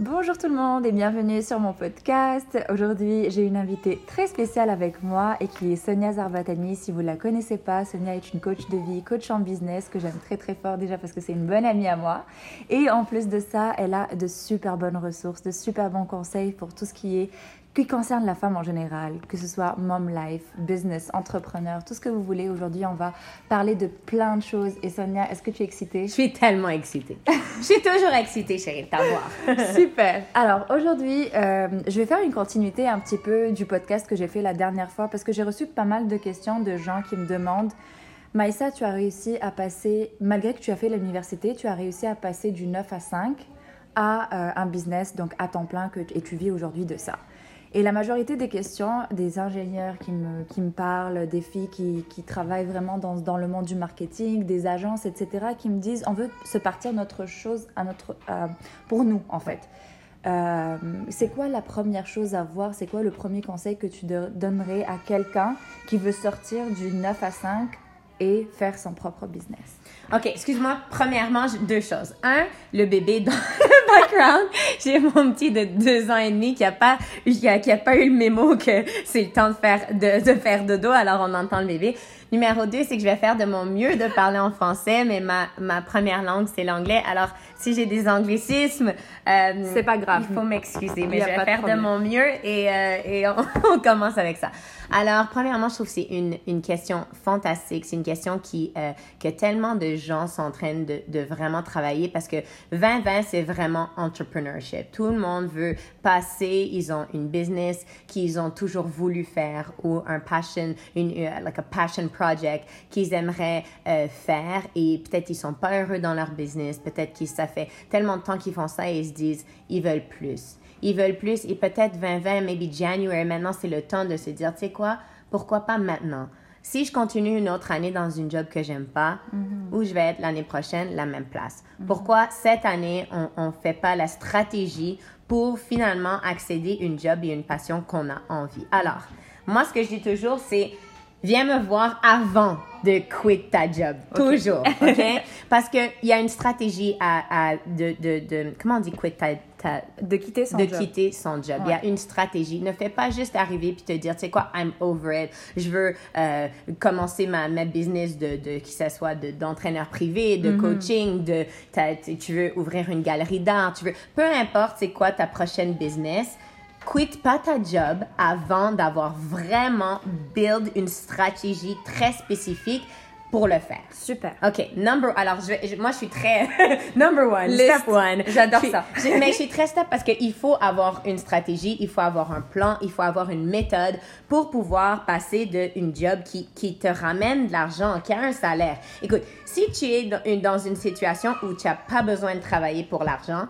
Bonjour tout le monde et bienvenue sur mon podcast. Aujourd'hui, j'ai une invitée très spéciale avec moi et qui est Sonia Zarbatani. Si vous ne la connaissez pas, Sonia est une coach de vie, coach en business que j'aime très très fort déjà parce que c'est une bonne amie à moi. Et en plus de ça, elle a de super bonnes ressources, de super bons conseils pour tout ce qui est qui concerne la femme en général, que ce soit mom life, business, entrepreneur, tout ce que vous voulez. Aujourd'hui, on va parler de plein de choses. Et Sonia, est-ce que tu es excitée? Je suis tellement excitée. je suis toujours excitée, chérie, de t'avoir. Super. Alors aujourd'hui, euh, je vais faire une continuité un petit peu du podcast que j'ai fait la dernière fois parce que j'ai reçu pas mal de questions de gens qui me demandent Maïssa, tu as réussi à passer, malgré que tu as fait l'université, tu as réussi à passer du 9 à 5 à euh, un business, donc à temps plein, que, et tu vis aujourd'hui de ça. Et la majorité des questions, des ingénieurs qui me, qui me parlent, des filles qui, qui travaillent vraiment dans, dans, le monde du marketing, des agences, etc., qui me disent on veut se partir notre chose à notre, pour nous, en fait. Euh, c'est quoi la première chose à voir? C'est quoi le premier conseil que tu donnerais à quelqu'un qui veut sortir du 9 à 5 et faire son propre business OK, excuse-moi. Premièrement, deux choses. Un, le bébé dans le background. J'ai mon petit de deux ans et demi qui a pas, qui a, qui a pas eu le mémo que c'est le temps de faire, de, de faire dodo, alors on entend le bébé. Numéro deux, c'est que je vais faire de mon mieux de parler en français, mais ma, ma première langue, c'est l'anglais. Alors, si j'ai des anglicismes, euh, c'est pas grave. Il faut m'excuser, mais je vais faire de, mon mieux et, euh, et on, on, commence avec ça. Alors, premièrement, je trouve que c'est une, une question fantastique. C'est une question qui, euh, que tellement de gens sont en train de, de vraiment travailler parce que 2020, c'est vraiment entrepreneurship. Tout le monde veut passer, ils ont une business qu'ils ont toujours voulu faire ou un passion, une, uh, like a passion project qu'ils aimeraient euh, faire et peut-être ils sont pas heureux dans leur business, peut-être que ça fait tellement de temps qu'ils font ça et ils se disent ils veulent plus. Ils veulent plus et peut-être 2020, maybe January, maintenant c'est le temps de se dire, tu sais quoi, pourquoi pas maintenant? Si je continue une autre année dans une job que j'aime pas, Mm-hmm. où je vais être l'année prochaine, la même place. Pourquoi cette année, on ne fait pas la stratégie pour finalement accéder à une job et une passion qu'on a envie? Alors, moi, ce que je dis toujours, c'est viens me voir avant de quit ta job. Okay. Toujours, OK? Parce qu'il y a une stratégie à, à de, de, de, comment on dit quit ta, ta de quitter son de job. quitter son job. Il y a une stratégie. Ne fais pas juste arriver puis te dire, tu sais quoi, I'm over it. Je veux euh, commencer ma, ma business de, de qui ça soit de- d'entraîneur privé, de coaching, de tu veux ouvrir une galerie d'art, tu veux, peu importe c'est quoi ta prochaine business. Quitte pas ta job avant d'avoir vraiment build une stratégie très spécifique pour le faire. Super. OK, number alors je, je- moi je suis très number one, List. step one. J'adore ça. je- mais je suis très step parce qu'il faut avoir une stratégie, il faut avoir un plan, il faut avoir une méthode pour pouvoir passer d'une job qui, qui te ramène de l'argent, qui a un salaire. Écoute, si tu es dans une, dans une situation où tu n'as pas besoin de travailler pour l'argent,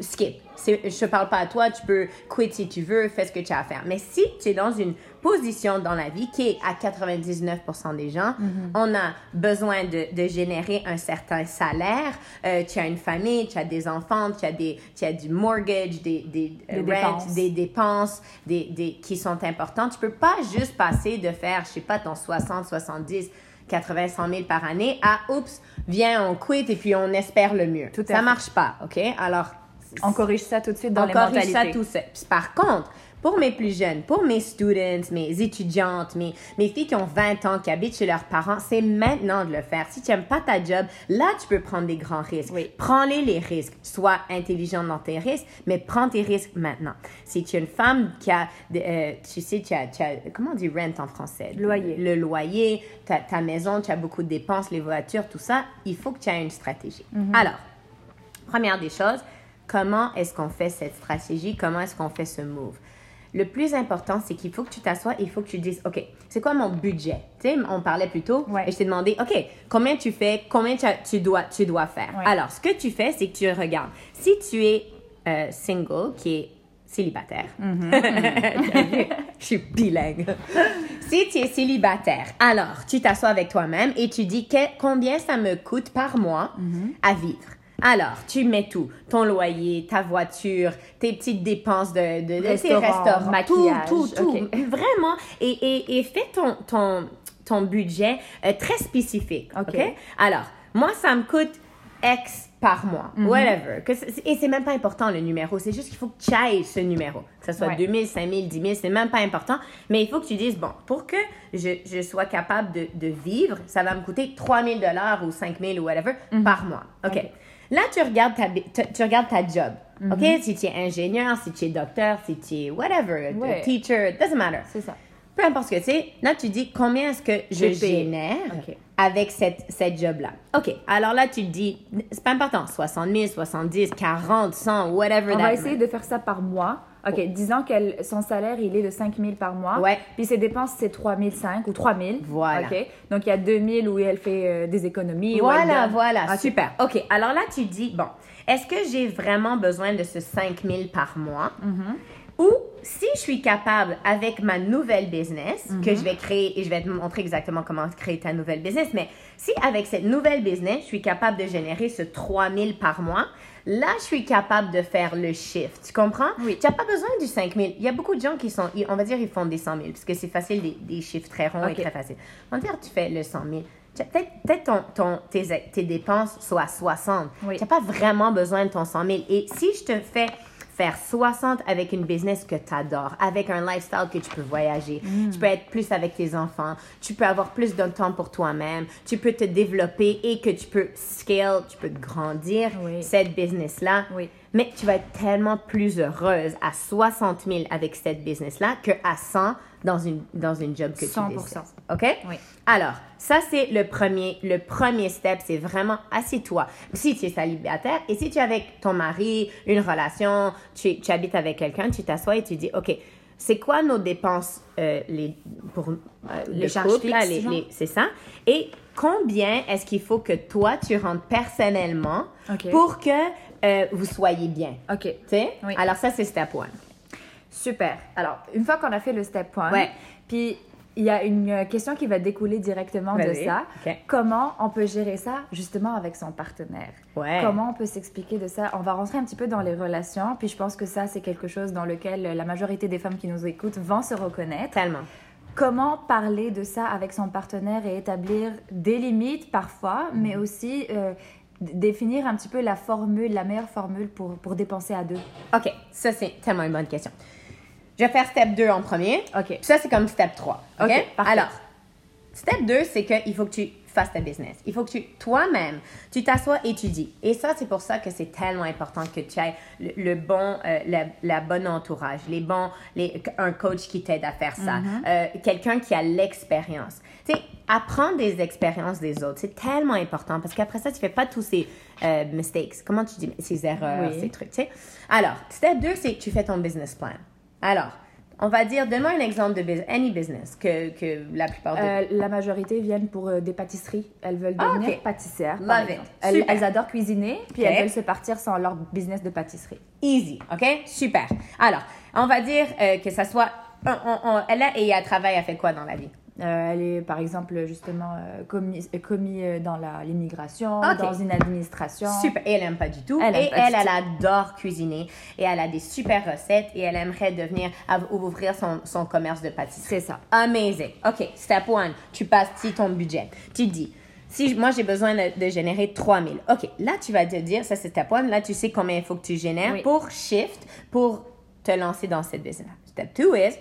skip. Je ne parle pas à toi, tu peux quit si tu veux, fais ce que tu as à faire. Mais si tu es dans une position dans la vie qui est à 99% des gens, on a besoin de, de générer un certain salaire. Euh, tu as une famille, tu as des enfants, tu as, des, tu as du mortgage, des, des, Des rent, dépenses. des dépenses des, des, qui sont importantes. Tu peux pas juste passer de faire, je sais pas, ton 60, 70, 80, 100 000 par année à, oups, viens, on quitte et puis on espère le mieux. Tout à ça fait. marche pas, OK? Alors, On corrige ça tout de suite dans on les corrige mentalités. ça tout seul. Puis Par contre, pour mes plus jeunes, pour mes students, mes étudiantes, mes, mes filles qui ont 20 ans, qui habitent chez leurs parents, c'est maintenant de le faire. Si tu n'aimes pas ta job, là, tu peux prendre des grands risques. Oui. Prends-les les risques. Sois intelligent dans tes risques, mais prends tes risques maintenant. Si tu es une femme qui a, euh, tu sais, tu as, tu as- comment on dit rent en français? Loyer. Le loyer, ta, ta maison, tu as beaucoup de dépenses, les voitures, tout ça. Il faut que tu aies une stratégie. Alors, Première des choses, comment est-ce qu'on fait cette stratégie? Comment est-ce qu'on fait ce move? Le plus important, c'est qu'il faut que tu t'assoies et il faut que tu dises, OK, c'est quoi mon budget? Tu sais, on parlait plus tôt Ouais. et je t'ai demandé, OK, combien tu fais, combien tu, as- tu dois, tu dois faire? Ouais. Alors, ce que tu fais, c'est que tu regardes. Si tu es euh, single, qui est célibataire, vu? je suis bilingue. si tu es célibataire, alors tu t'assois avec toi-même et tu dis que- combien ça me coûte par mois à vivre? Alors, tu mets tout, ton loyer, ta voiture, tes petites dépenses de, de, de tes Restaurant, restaurants, maquillage, tout, tout, tout. Vraiment. Et, et, et fais ton, ton, ton budget euh, très spécifique. Ok. Alors, moi, ça me coûte X par mois, Mhm. whatever. Que et c'est même pas important le numéro, c'est juste qu'il faut que tu ailles ce numéro. Que ce soit Ouais. 2000, 5000, 10 000, c'est même pas important. Mais il faut que tu dises, bon, pour que je, je sois capable de, de vivre, ça va me coûter 3000 dollars ou 5000 ou whatever par mois. OK? Mhm. Là, tu regardes ta, tu, tu regardes ta job. OK? Si tu es ingénieur, si tu es docteur, si tu es whatever, Ouais. teacher, doesn't matter. C'est ça. Peu importe ce que c'est, là, tu dis combien est-ce que je génère avec cette, cette job-là? OK. Alors là, tu dis, c'est pas important, 60 000, 70, 40, 100, whatever On that va essayer de faire ça par mois. OK, disons que son salaire, il est de 5 000 par mois. Ouais. Puis ses dépenses, c'est 3 500 ou 3 000. Voilà. OK. Donc, il y a 2 000 où elle fait euh, des économies. Voilà, voilà, OK. super. OK, alors là, tu dis, bon, est-ce que j'ai vraiment besoin de ce 5 000 par mois? Mm-hmm. Ou si je suis capable avec ma nouvelle business Mm-hmm. que je vais créer, et je vais te montrer exactement comment créer ta nouvelle business, mais si avec cette nouvelle business, je suis capable de générer ce 3 000 par mois, là, je suis capable de faire le shift. Tu comprends? Oui. Tu n'as pas besoin du 5 000. Il y a beaucoup de gens qui sont, on va dire, ils font des 100 000 parce que c'est facile, des, des chiffres très ronds et très faciles. On va dire, tu fais le 100 000. Tu as Peut-être peut-être ton, ton, tes, tes dépenses soient 60. Oui. Tu n'as pas vraiment besoin de ton 100 000. Et si je te fais faire 60 avec une business que tu adores, avec un lifestyle que tu peux voyager, Mm. tu peux être plus avec tes enfants, tu peux avoir plus de temps pour toi-même, tu peux te développer et que tu peux scale, tu peux grandir Oui. cette business-là. Oui. Mais tu vas être tellement plus heureuse à 60 000 avec cette business-là que à 100 dans une, dans une job que 100%. tu. OK? Oui. Alors, ça, c'est le premier, le premier step, c'est vraiment assieds-toi. Si tu es célibataire et si tu es avec ton mari, une relation, tu, tu habites avec quelqu'un, tu t'assois et tu dis, OK, c'est quoi nos dépenses les, pour euh, Les le charges c'est ça? Et combien est-ce qu'il faut que toi, tu rentres personnellement pour que euh, vous soyez bien? OK. Tu sais? Oui. Alors, ça, c'est step one. Super. Alors, une fois qu'on a fait le step one, Ouais. puis il y a une euh, question qui va découler directement de ça. Comment on peut gérer ça justement avec son partenaire? Ouais. Comment on peut s'expliquer de ça? On va rentrer un petit peu dans les relations, puis je pense que ça, c'est quelque chose dans lequel la majorité des femmes qui nous écoutent vont se reconnaître. Tellement. Comment parler de ça avec son partenaire et établir des limites parfois, mais Mhm. aussi euh, définir un petit peu la formule, la meilleure formule pour, pour dépenser à deux? OK, ça, c'est tellement une bonne question. Je vais faire step 2 en premier. OK. Puis ça, c'est comme step 3. OK? Alors, step 2, c'est qu'il faut que tu fasses ta business. Il faut que tu, toi-même, tu t'assoies et tu dis. Et ça, c'est pour ça que c'est tellement important que tu aies le, le bon, euh, la, la bonne entourage, les bons, les, un coach qui t'aide à faire ça, Mm-hmm. euh, quelqu'un qui a l'expérience. Tu sais, apprendre des expériences des autres, c'est tellement important parce qu'après ça, tu fais pas tous ces euh, mistakes. Comment tu dis? Ces erreurs, Oui. ces trucs, tu sais? Alors, step 2, c'est que tu fais ton business plan. Alors, on va dire, donne-moi un exemple de business, any business que, que la plupart de... Euh, la majorité viennent pour euh, des pâtisseries. Elles veulent Ah, devenir ok. pâtissières. par Love it. Elles, elles adorent cuisiner, puis elles veulent se partir sans leur business de pâtisserie. Easy, OK? Super. Alors, on va dire euh, que ça soit... on- on- elle a, et elle travaille, elle fait quoi dans la vie? Euh, elle est, par exemple, justement euh, commis, euh, commis euh, dans l'immigration, Ok. dans une administration. Super. Et elle aime pas du tout. Elle et elle, elle adore cuisiner. Et elle a des super recettes. Et elle aimerait devenir... ouvrir son, son commerce de pâtisserie. C'est ça. Amazing. OK, step one, tu passes ton budget. Tu dis, si moi j'ai besoin de, de générer 3000. OK, là tu vas te dire, ça c'est step one, là tu sais combien il faut que tu génères Oui. pour shift, pour te lancer dans cette business. Step two is,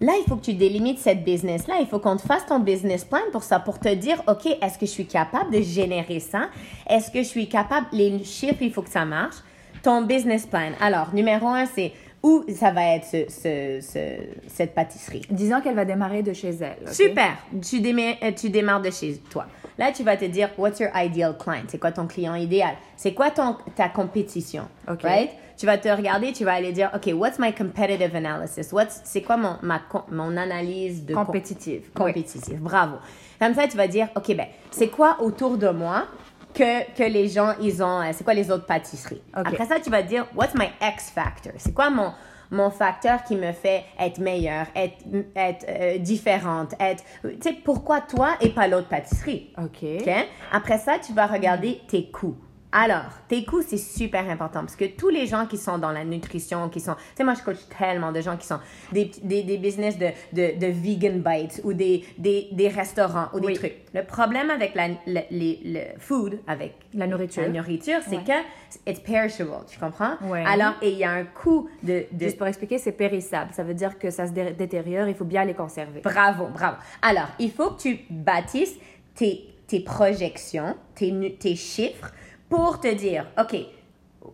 là il faut que tu délimites cette business-là. Il faut qu'on te fasse ton business plan pour ça, pour te dire, OK, est-ce que je suis capable de générer ça? Est-ce que je suis capable, les chiffres, il faut que ça marche. Ton business plan. Alors, numéro un, c'est où ça va être ce- ce- ce- cette pâtisserie? Disons qu'elle va démarrer de chez elle. Super. Tu, démarres, euh, tu démarres de chez toi. Là, tu vas te dire, what's your ideal client? C'est quoi ton client idéal? C'est quoi ton, ta compétition? Ok. Right? Tu vas te regarder, tu vas aller dire, OK, what's my competitive analysis? What's, c'est quoi mon, ma, mon analyse de com- Compétitive. compétitive? Bravo. Comme ça, tu vas dire, OK, ben, c'est quoi autour de moi que, que les gens, ils ont, euh, c'est quoi les autres pâtisseries? Ok. Après ça, tu vas dire, what's my X factor? C'est quoi mon, mon facteur qui me fait être meilleure, être, être euh, différente, être, tu sais, pourquoi toi et pas l'autre pâtisserie? OK. OK? Après ça, tu vas regarder tes coûts. Alors, tes coûts, c'est super important parce que tous les gens qui sont dans la nutrition, qui sont. Tu sais, moi, je coach tellement de gens qui sont des, des, des business de, de, de, vegan bites ou des, des, des restaurants ou des trucs. Le problème avec la, le, le, food, avec la nourriture, la nourriture c'est que it's perishable. Tu comprends? Alors, et il y a un coût de, de. Juste pour expliquer, c'est périssable. Ça veut dire que ça se détériore, il faut bien les conserver. Bravo, bravo. Alors, il faut que tu bâtisses tes, tes projections, tes, tes chiffres pour te dire, OK,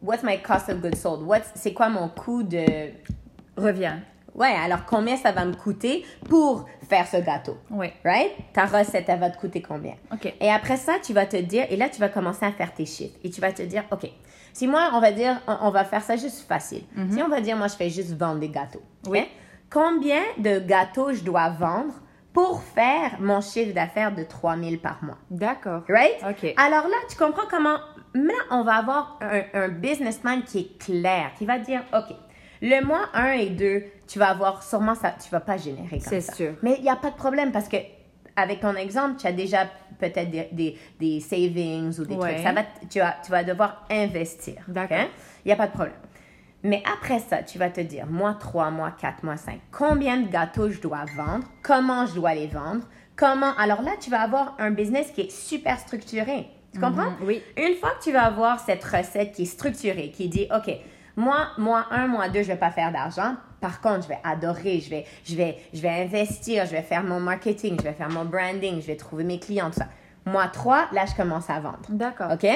what's my cost of goods sold? c'est quoi mon coût de revient? Ouais, alors combien ça va me coûter pour faire ce gâteau? Oui. Right? Ta recette, elle va te coûter combien? OK. Et après ça, tu vas te dire, et là, tu vas commencer à faire tes chiffres. Et tu vas te dire, OK, si moi, on va dire, on, va faire ça juste facile. Mm-hmm. Si on va dire, moi, je fais juste vendre des gâteaux. Oui. Combien de gâteaux je dois vendre pour faire mon chiffre d'affaires de 3000 par mois. D'accord. Right? OK. Alors là, tu comprends comment, là, on va avoir un, un businessman qui est clair, qui va dire, OK, le mois 1 et 2, tu vas avoir sûrement ça, tu vas pas générer comme ça. C'est sûr. Mais il n'y a pas de problème parce que, avec ton exemple, tu as déjà peut-être des, des, savings ou des trucs. Ça va, tu, vas, tu vas devoir investir. D'accord. Il n'y a pas de problème. Mais après ça, tu vas te dire, mois 3, mois 4, mois 5, combien de gâteaux je dois vendre, comment je dois les vendre, comment... Alors là, tu vas avoir un business qui est super structuré. Tu comprends? Mhm, oui. Une fois que tu vas avoir cette recette qui est structurée, qui dit, OK, moi, mois 1, mois 2, je vais pas faire d'argent. Par contre, je vais adorer, je vais, je, vais, je vais investir, je vais faire mon marketing, je vais faire mon branding, je vais trouver mes clients, tout ça. Mois 3, là, je commence à vendre. D'accord. OK?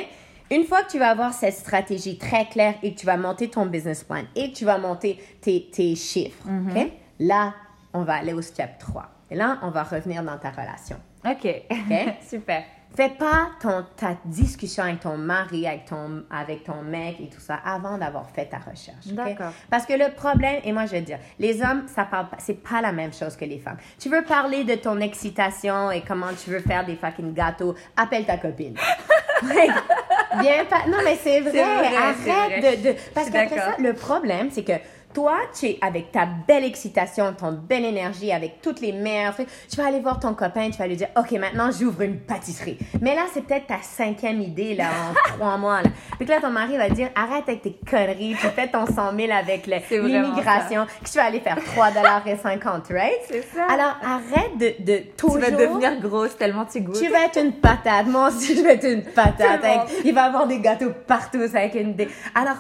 Une fois que tu vas avoir cette stratégie très claire et que tu vas monter ton business plan et que tu vas monter tes, tes chiffres. OK? Là, on va aller au step 3. Et là, on va revenir dans ta relation. OK. OK? Super. Fais pas ton, ta discussion avec ton mari, avec ton, avec ton mec et tout ça avant d'avoir fait ta recherche. D'accord. Parce que le problème, et moi je vais dire, les hommes, ça parle pas, c'est pas la même chose que les femmes. Tu veux parler de ton excitation et comment tu veux faire des fucking gâteaux, appelle ta copine. Viens pas. Non, mais c'est vrai. Arrête vrai. de, de. Parce d'accord. le problème, c'est que toi, tu es avec ta belle excitation, ton belle énergie, avec toutes les trucs. Tu vas aller voir ton copain, tu vas lui dire, OK, maintenant, j'ouvre une pâtisserie. Mais là, c'est peut-être ta cinquième idée, là, en trois mois, là. Puis que là, ton mari va dire, arrête avec tes conneries, tu fais ton 100 000 avec l'immigration, que tu vas aller faire 3,50 right? C'est ça. Alors, arrête de, de toujours... tu vas devenir grosse tellement tu goûtes. Tu vas être une patate. Moi aussi, je vais être une patate. Avec- il va avoir des gâteaux partout ça, avec une dé- Alors,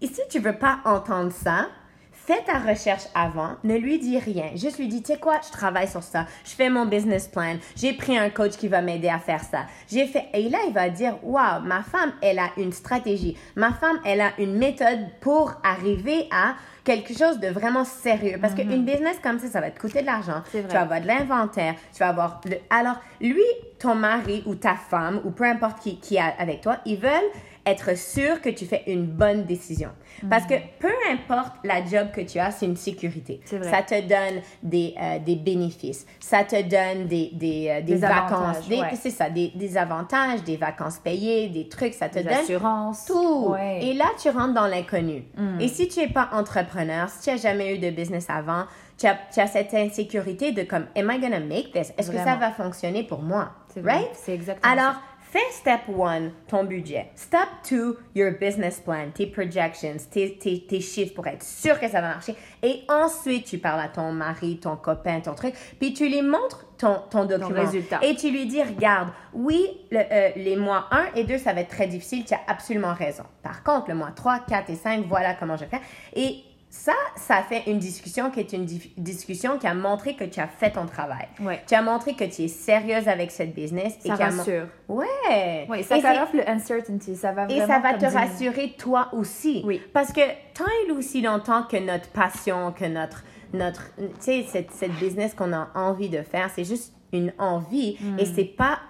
ici, tu veux pas entendre ça. Fais ta recherche avant, ne lui dis rien. Juste lui dis, tu sais quoi, je travaille sur ça, je fais mon business plan, j'ai pris un coach qui va m'aider à faire ça. J'ai fait, et là, il va dire, waouh, ma femme, elle a une stratégie. Ma femme, elle a une méthode pour arriver à quelque chose de vraiment sérieux. Parce qu'une business comme ça, ça va te coûter de l'argent. Tu vas avoir de l'inventaire, tu vas avoir le... Alors, lui, ton mari ou ta femme ou peu importe qui, qui est avec toi, ils veulent être sûrs que tu fais une bonne décision. Parce que peu importe la job que tu as, c'est une sécurité. Vrai. Ça te donne des, euh, des bénéfices. Ça te donne des, des, euh, des Des vacances. ouais. C'est ça, des, des avantages, des vacances payées, des trucs. Ça te Des donne assurances. tout. Ouais. Et là, tu rentres dans l'inconnu. Mm. Et si tu n'es pas entrepreneur, si tu n'as jamais eu de business avant, tu as, tu as cette insécurité de comme, am I gonna make this? Est-ce que ça va fonctionner pour moi? C'est vrai. Right? C'est exactement Alors, ça. Fais step one, ton budget. Step two, your business plan, tes projections, tes, tes, tes chiffres pour être sûr que ça va marcher. Et ensuite, tu parles à ton mari, ton copain, ton truc, puis tu lui montres ton, ton document. résultat. Et tu lui dis, regarde, oui, le- euh, les mois 1 et 2, ça va être très difficile, tu as absolument raison. Par contre, le mois 3, 4 et 5, voilà comment je fais. Et ça, ça fait une discussion qui est une discussion qui a montré que tu as fait ton travail. Ouais. Tu as montré que tu es sérieuse avec cette business. et Ça mon- rassure. Ouais. Oui, ça Et off le uncertainty. Ça va et ça va te dire- rassurer toi aussi. Oui. Parce que tant et aussi longtemps que notre passion, que notre, notre tu sais, cette, cette business qu'on a envie de faire, c'est juste une envie Hmm. et c'est pas,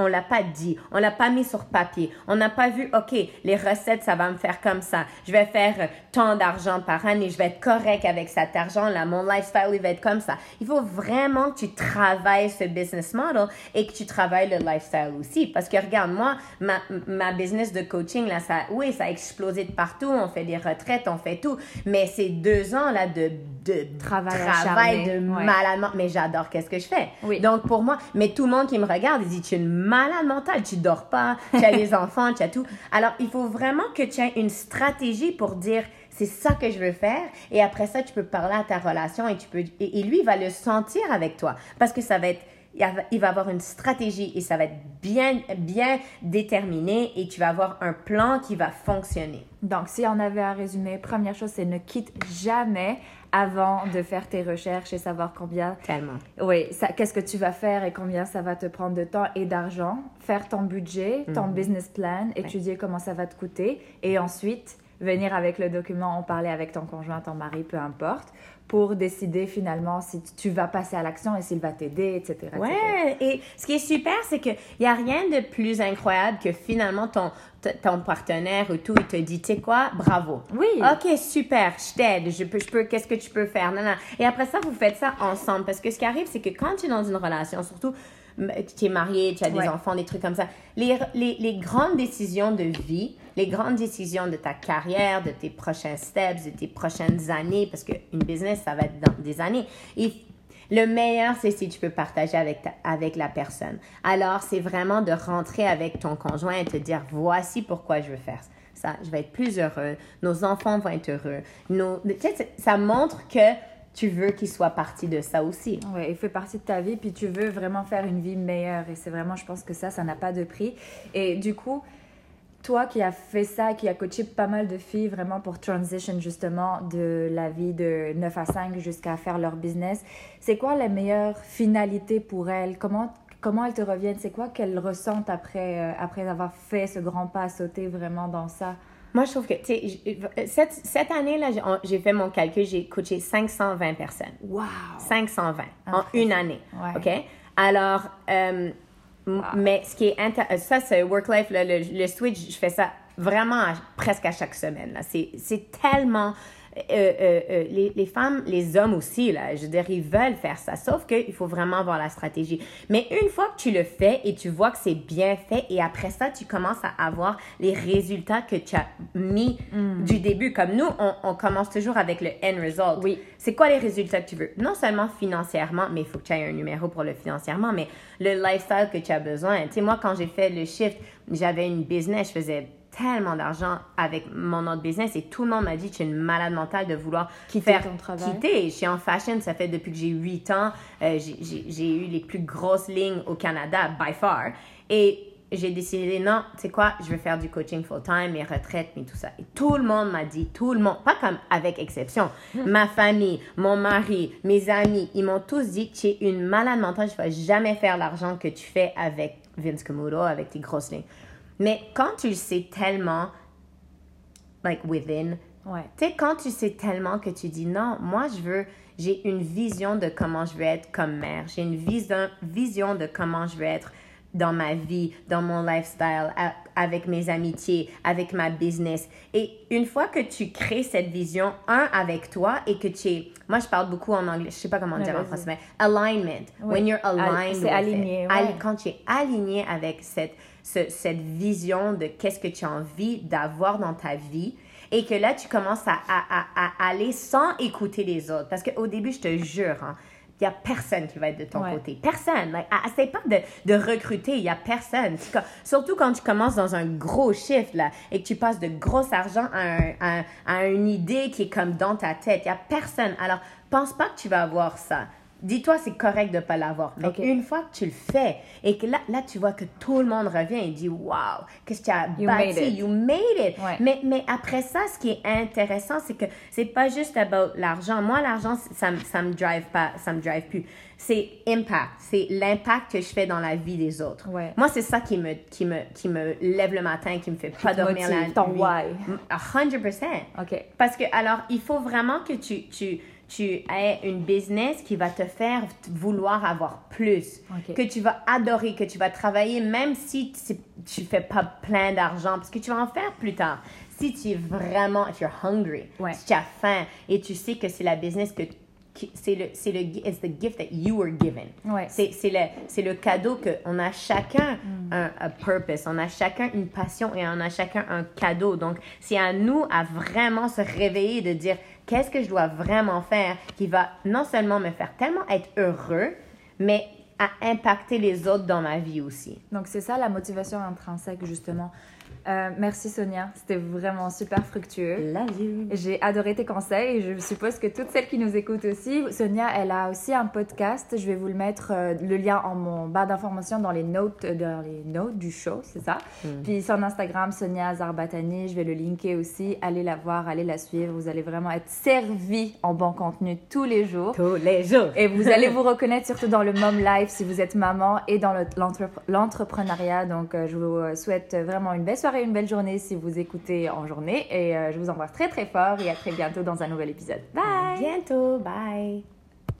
on l'a pas dit, on l'a pas mis sur papier, on n'a pas vu, ok, les recettes, ça va me faire comme ça, je vais faire euh, tant d'argent par année, je vais être correct avec cet argent-là, mon lifestyle, il va être comme ça. Il faut vraiment que tu travailles ce business model et que tu travailles le lifestyle aussi. Parce que regarde, moi, ma, ma business de coaching, là, ça, oui, ça a explosé de partout, on fait des retraites, on fait tout, mais c'est deux ans, là, de, de Travail travail de ouais. malade, mais j'adore qu'est-ce que je fais. Oui. Donc, pour moi, mais tout le monde qui me regarde, il dit, tu es une malade mental. Tu dors pas, tu as les enfants, tu as tout. Alors, il faut vraiment que tu aies une stratégie pour dire, c'est ça que je veux faire. Et après ça, tu peux parler à ta relation et tu peux, et, lui, il va le sentir avec toi. Parce que ça va être, il va avoir une stratégie et ça va être bien, bien déterminé et tu vas avoir un plan qui va fonctionner. Donc, si on avait à résumer, première chose, c'est ne quitte jamais avant de faire tes recherches et savoir combien. Tellement. Oui, qu'est-ce que tu vas faire et combien ça va te prendre de temps et d'argent? Faire ton budget, ton mhm. business plan, étudier comment ça va te coûter et ensuite venir avec le document, en parler avec ton conjoint, ton mari, peu importe, pour décider finalement si tu vas passer à l'action et s'il va t'aider, etc., Ouais, et ce qui est super, c'est qu'il n'y a rien de plus incroyable que finalement ton, ton partenaire ou tout, il te dit, tu sais quoi, bravo. Oui. OK, super, je t'aide, je peux, je peux, qu'est-ce que tu peux faire? Non, non. Et après ça, vous faites ça ensemble. Parce que ce qui arrive, c'est que quand tu es dans une relation, surtout, tu es marié, tu as des enfants, des trucs comme ça, les, les, les grandes décisions de vie, les grandes décisions de ta carrière, de tes prochains steps, de tes prochaines années, parce qu'une business, ça va être dans des années. Et le meilleur, c'est si tu peux partager avec, avec la personne. Alors, c'est vraiment de rentrer avec ton conjoint et te dire, voici pourquoi je veux faire ça. Je vais être plus heureux. Nos enfants vont être heureux. Ça montre que tu veux qu'il soit partie de ça aussi. Oui, il fait partie de ta vie, puis tu veux vraiment faire une vie meilleure. Et c'est vraiment, je pense que ça, ça n'a pas de prix. Et du coup, toi qui as fait ça, qui as coaché pas mal de filles vraiment pour transition justement de la vie de 9 à 5 jusqu'à faire leur business, c'est quoi la meilleure finalité pour elles? Comment, comment elles te reviennent? C'est quoi qu'elles ressentent après, euh, après avoir fait ce grand pas, sauter vraiment dans ça? Moi, je trouve que, cette, cette année-là, j'ai fait mon calcul, j'ai coaché 520 personnes. Wow! 520 en une année. OK? Alors, euh, mais ce qui est intéressant, ça, c'est work-life, le, le, switch, je fais ça vraiment presque à chaque semaine. C'est tellement euh, euh, euh, les, les, femmes, les hommes aussi, là, je veux dire, ils veulent faire ça, sauf qu'il faut vraiment avoir la stratégie. Mais une fois que tu le fais et tu vois que c'est bien fait, et après ça, tu commences à avoir les résultats que tu as mis mm. du début. Comme nous, on, on, commence toujours avec le end result. Oui. C'est quoi les résultats que tu veux? Non seulement financièrement, mais il faut que tu aies un numéro pour le financièrement, mais le lifestyle que tu as besoin. Tu sais, moi, quand j'ai fait le shift, j'avais une business, je faisais tellement d'argent avec mon autre business et tout le monde m'a dit que tu es une malade mentale de vouloir quitter faire ton travail. quitter. Je suis en fashion, ça fait depuis que j'ai 8 ans. Euh, j'ai eu les plus grosses lignes au Canada, by far. Et j'ai décidé, non, tu sais quoi, je vais faire du coaching full-time, mes retraites, mais tout ça. Et tout le monde m'a dit, tout le monde, pas comme avec exception, hmm. ma famille, mon mari, mes amis, ils m'ont tous dit que tu es une malade mentale, je ne vais jamais faire l'argent que tu fais avec Vince Camuto, avec tes grosses lignes. Mais quand tu le sais tellement, like within, ouais. tu sais, quand tu sais tellement que tu dis non, moi je veux, j'ai une vision de comment je veux être comme mère, j'ai une vision, vision de comment je veux être dans ma vie, dans mon lifestyle, avec mes amitiés, avec ma business. Et une fois que tu crées cette vision, un, avec toi, et que tu es, moi je parle beaucoup en anglais, je sais pas comment dire en français, mais alignment. When you're aligned. C'est aligné. Quand tu es aligné avec cette cette vision de qu'est-ce que tu as envie d'avoir dans ta vie et que là, tu commences à, aller sans écouter les autres. Parce qu'au début, je te jure, il hein, n'y a personne qui va être de ton côté. Personne. Like, essaye pas de, recruter, il n'y a personne. Surtout quand tu commences dans un gros chiffre là, et que tu passes de gros argent à, à une idée qui est comme dans ta tête. Il n'y a personne. Alors, pense pas que tu vas avoir ça dis-toi, c'est correct de ne pas l'avoir. Mais une fois que tu le fais et que là, là, tu vois que tout le monde revient et dit Wow, qu'est-ce que tu as bâti, you made it. Mais, mais après ça, ce qui est intéressant, c'est que c'est pas juste about l'argent. Moi, l'argent, ça, ça me drive pas, ça me drive plus. C'est impact, c'est l'impact que je fais dans la vie des autres. Moi, c'est ça qui me, qui, me, qui me lève le matin, qui me fait pas dormir la nuit. Ton why. 100%. OK. Parce que, alors, il faut vraiment que tu, tu tu aies une business qui va te faire vouloir avoir plus, que tu vas adorer, que tu vas travailler même si tu fais pas plein d'argent, parce que tu vas en faire plus tard. Si tu es vraiment, if you're hungry, si tu as faim et tu sais que c'est la business que c'est le c'est le it's the gift that you were given. C'est c'est le c'est le cadeau que on a chacun mm. un a purpose, on a chacun une passion et on a chacun un cadeau. Donc c'est à nous à vraiment se réveiller de dire qu'est-ce que je dois vraiment faire qui va non seulement me faire tellement être heureux, mais à impacter les autres dans ma vie aussi. Donc, c'est ça la motivation intrinsèque, justement. Euh, merci Sonia, c'était vraiment super fructueux. J'ai adoré tes conseils et je suppose que toutes celles qui nous écoutent aussi. Sonia, elle a aussi un podcast. Je vais vous le mettre euh, le lien en mon barre d'informations dans les notes euh, dans les notes du show, c'est ça? Mm. Puis son Instagram Sonia Zarbatani, je vais le linker aussi. Allez la voir, allez la suivre. Vous allez vraiment être servi en bon contenu tous les jours. Tous les jours. Et vous allez vous reconnaître surtout dans le mom life si vous êtes maman et dans l'entrepreneuriat. Donc je vous souhaite vraiment une belle soirée une belle journée si vous écoutez en journée. Et euh, je vous embrasse très très fort et à très bientôt dans un nouvel épisode. Bye! bientôt, bye!